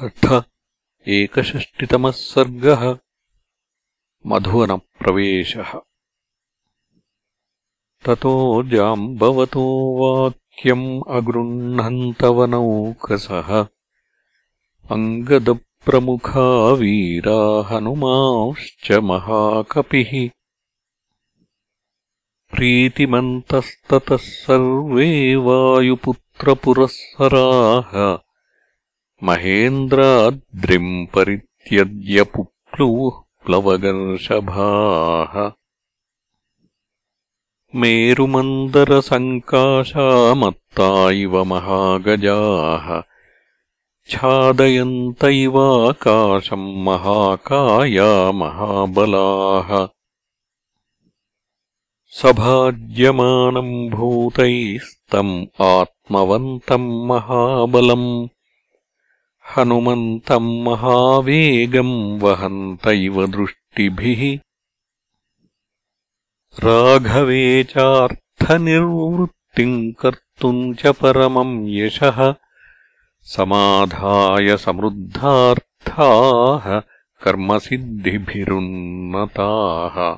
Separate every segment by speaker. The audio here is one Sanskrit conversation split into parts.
Speaker 1: अथ एकषष्टितमः सर्गः मधुवनप्रवेशः। ततो जाम्बवतो वाक्यम् अगृह्णन्तवनौकसः। अङ्गदप्रमुखा वीरा हनुमांश्च महाकपिः। प्रीतिमन्तस्ततः सर्वे वायुपुत्रपुरःसराः महेन्द्राद्रिम् परित्यज्य पुप्लुः प्लवगर्षभाः। मेरुमन्दरसङ्काशा इव महागजाः छादयन्त इवाकाशम् महाकाया महाबलाः सभाज्यमानम् भूतैस्तम् आत्मवन्तम् महाबलम् हनुमन्तम् महावेगम् वहन्त इव दृष्टिभिः। राघवे चार्थनिर्वृत्तिम् कर्तुम् च परमम् यशः। समाधाय समृद्धार्थाः कर्मसिद्धिभिरुन्नताः।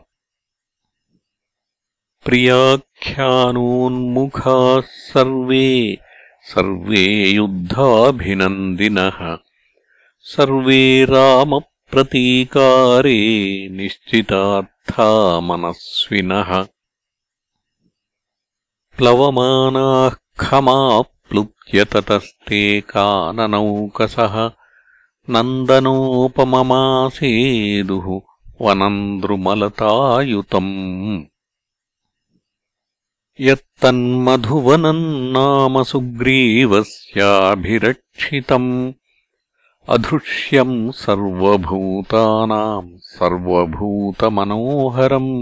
Speaker 1: प्रियाख्यानोन्मुखाः सर्वे सर्वे युद्धाभिनन्दिनः। सर्वे रामप्रतीकारे निश्चितार्था मनस्विनः प्लवमानाः खमाप्लुत्य ततस्ते काननौकसः। नन्दनोपममासेदुः वनन्द्रुमलतायुतम् यत्तन्मधुवनम् नाम सुग्रीवस्याभिरक्षितम् अधृष्यम् सर्वभूतानाम् सर्वभूतमनोहरम्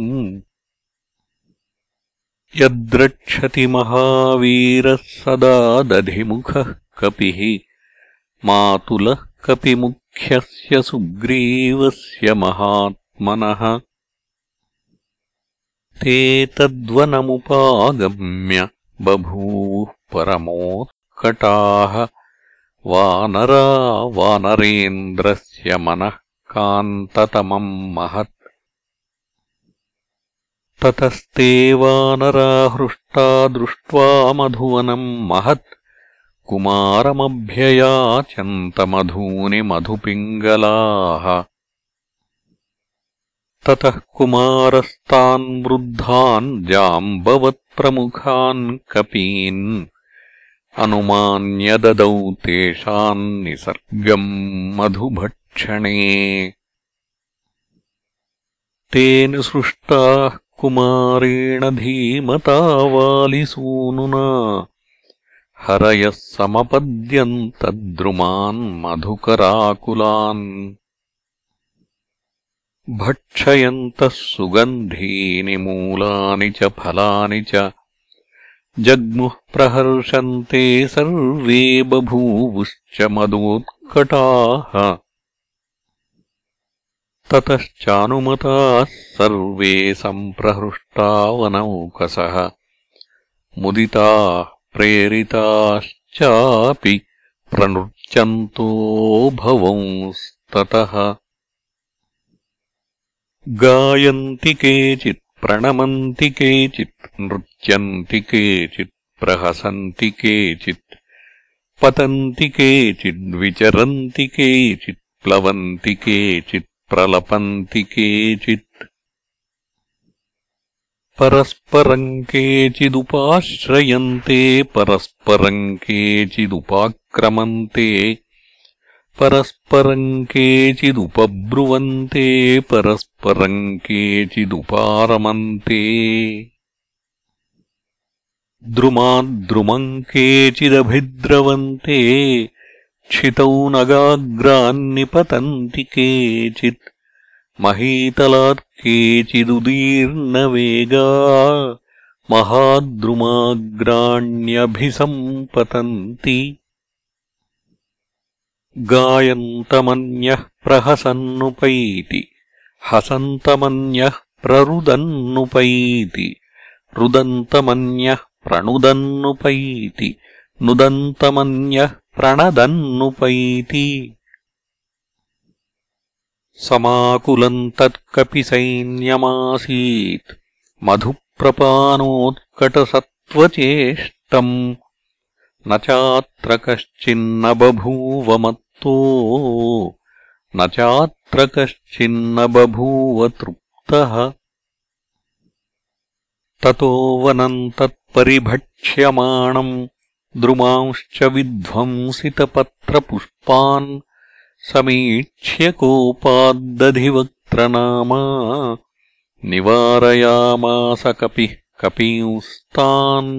Speaker 1: यद्रक्षति महावीरः सदा दधिमुखः कपिः मातुलः कपिमुख्यस्य सुग्रीवस्य महात्मनः ते तद्वनमुपागम्य बभूवुः परमोत्कटाः वानरा वानरेन्द्रस्य मनः कान्ततमम् महत्। ततस्ते वानरा हृष्टा दृष्ट्वा मधुवनम् महत्। कुमारमभ्ययाचन्तमधूनि मधुपिङ्गलाः ततः कुमारस्तान् वृद्धान् जाम्बवत्प्रमुखान् कपीन् अनुमान्यददौ तेषाम् निसर्गम् मधुभक्षणे। तेन सृष्टाः कुमारेण धीमता वालिसूनुना। हरयः समपद्यन्तद्रुमान् मधुकराकुलान् भक्षयन्तः सुगन्धीनि मूलानि च फलानि च। जग्मुः प्रहर्षन्ते सर्वे बभूवुश्च मदोत्कटाः। ततश्चानुमताः सर्वे सम्प्रहृष्टावनौकसः। मुदिताः प्रेरिताश्चापि प्रनृत्यन्तो भवंस्ततः गायन्ति केचित् प्रणमन्ति केचित् नृत्यन्ति केचित् प्रहसन्ति केचित् पतन्ति केचिद्विचरन्ति केचित् प्लवन्ति केचित् प्रलपन्ति केचित्। परस्परम् केचिदुपाश्रयन्ते परस्परम् केचिदुपाक्रमन्ते परस्परम् केचिदुपब्रुवन्ते परस्परम् केचिदुपारमन्ते द्रुमाद्रुमम् केचिदभिद्रवन्ते क्षितौ नगाग्रान्निपतन्ति केचित्। महीतलात् केचिदुदीर्णवेगा महाद्रुमाग्राण्यभिसम्पतन्ति गायन्तमन्यः प्रहसन्नुपैति हसन्तमन्यः प्ररुदन्नुपैति रुदन्तमन्यः प्रणुदन्नुपैति नुदन्तमन्यः प्रणदन्नुपैति। समाकुलम् तत्कपि सैन्यमासीत् मधुप्रपानोत्कटसत्त्वचेष्टम् न चात्र कश्चिन्न बभूव मत्तो न चात्र कश्चिन्न बभूव तृप्तः ततो वनम् तत्परिभक्ष्यमाणम् द्रुमांश्च विध्वंसितपत्रपुष्पान् समीक्ष्य कोपाद्दधिवक्त्रनामा निवारयामास कपिः कपींस्तान्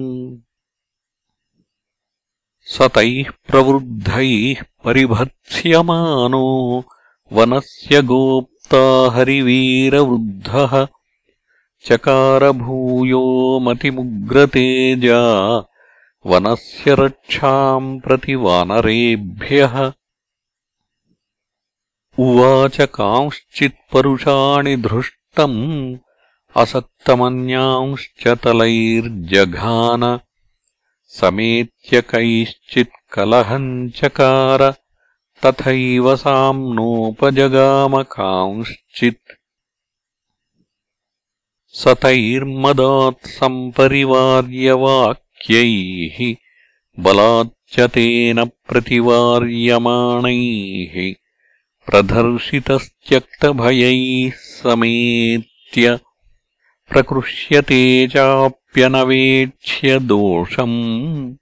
Speaker 1: स तैः प्रवृद्धैः परिभत्स्यमानो। वनस्य गोप्ता हरिवीरवृद्धः। चकारभूयो मतिमुग्रतेजा। वनस्य रक्षाम् प्रति वानरेभ्यः। उवाच कांश्चित्परुषाणि धृष्टम्। असक्तमन्यांश्च तलैर्जघान समेत्य कैश्चित् कलहम् चकार तथैव साम्नोपजगामकांश्चित् सतैर्मदात्सम्परिवार्यवाक्यैः बलाच्च तेन प्रतिवार्यमाणैः प्रदर्शितस्त्यक्तभयैः समेत्य प्रकृष्यते चाप्यनवेक्ष्य दोषम्।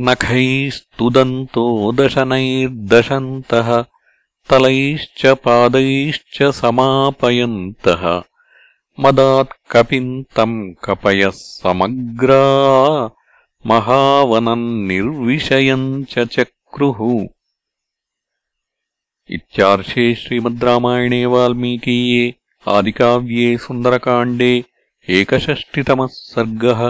Speaker 1: नखैस्तुदन्तो दशनैर्दशन्तः तलैश्च पादैश्च समापयन्तः। मदात्कपिम् तम् कपयः समग्रा महावनम् निर्विषयम् च चक्रुः। इत्यार्षे श्रीमद् रामायणे वाल्मीकीये आदिकाव्ये सुन्दरकाण्डे एकषष्टितमः सर्गः